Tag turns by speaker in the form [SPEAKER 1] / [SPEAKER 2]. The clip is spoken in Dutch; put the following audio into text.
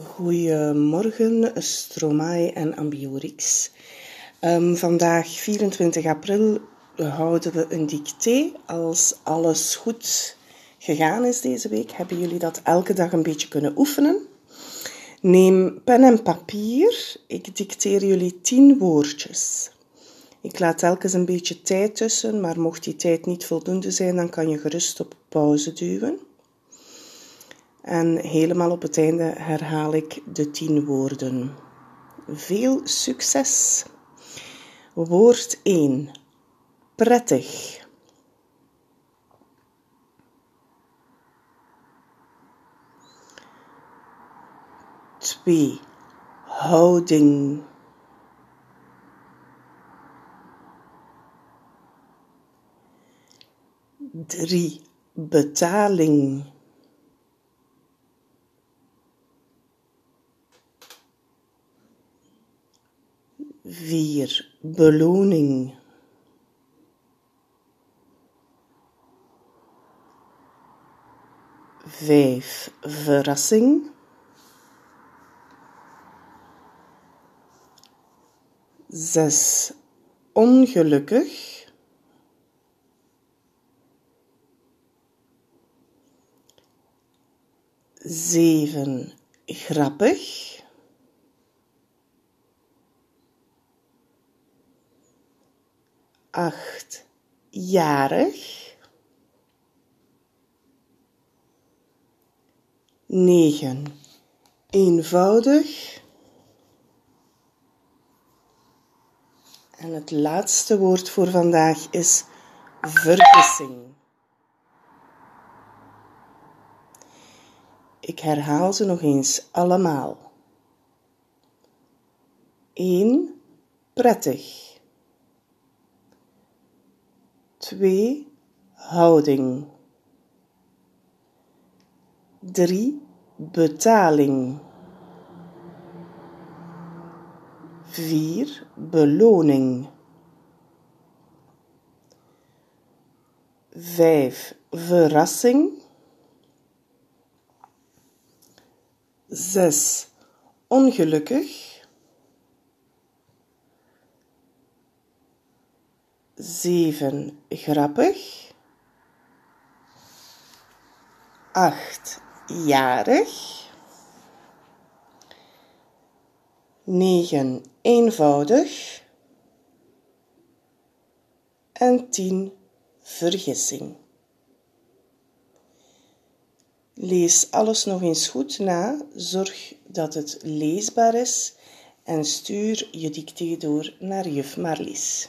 [SPEAKER 1] Goedemorgen, Stromae en Ambiorix. Um, vandaag, 24 april, houden we een dicté. Als alles goed gegaan is deze week, hebben jullie dat elke dag een beetje kunnen oefenen. Neem pen en papier. Ik dicteer jullie 10 woordjes. Ik laat telkens een beetje tijd tussen, maar mocht die tijd niet voldoende zijn, dan kan je gerust op pauze duwen. En helemaal op het einde herhaal ik de tien woorden. Veel succes! Woord 1. Prettig. Twee. Houding. Drie. Betaling. Vier beloning. Vijf verrassing. Zes ongelukkig. Zeven grappig. Achtjarig. Negen, eenvoudig. En het laatste woord voor vandaag is vergissing. Ik herhaal ze nog eens allemaal. 1. Prettig. 2. Houding. 3. Betaling. 4. Beloning. 5. Verrassing. 6. Ongelukkig. Zeven. Grappig, acht. Jarig, negen. Eenvoudig. En tien. Vergissing. Lees alles nog eens goed na, zorg dat het leesbaar is en stuur je dicté door naar juf Marlies.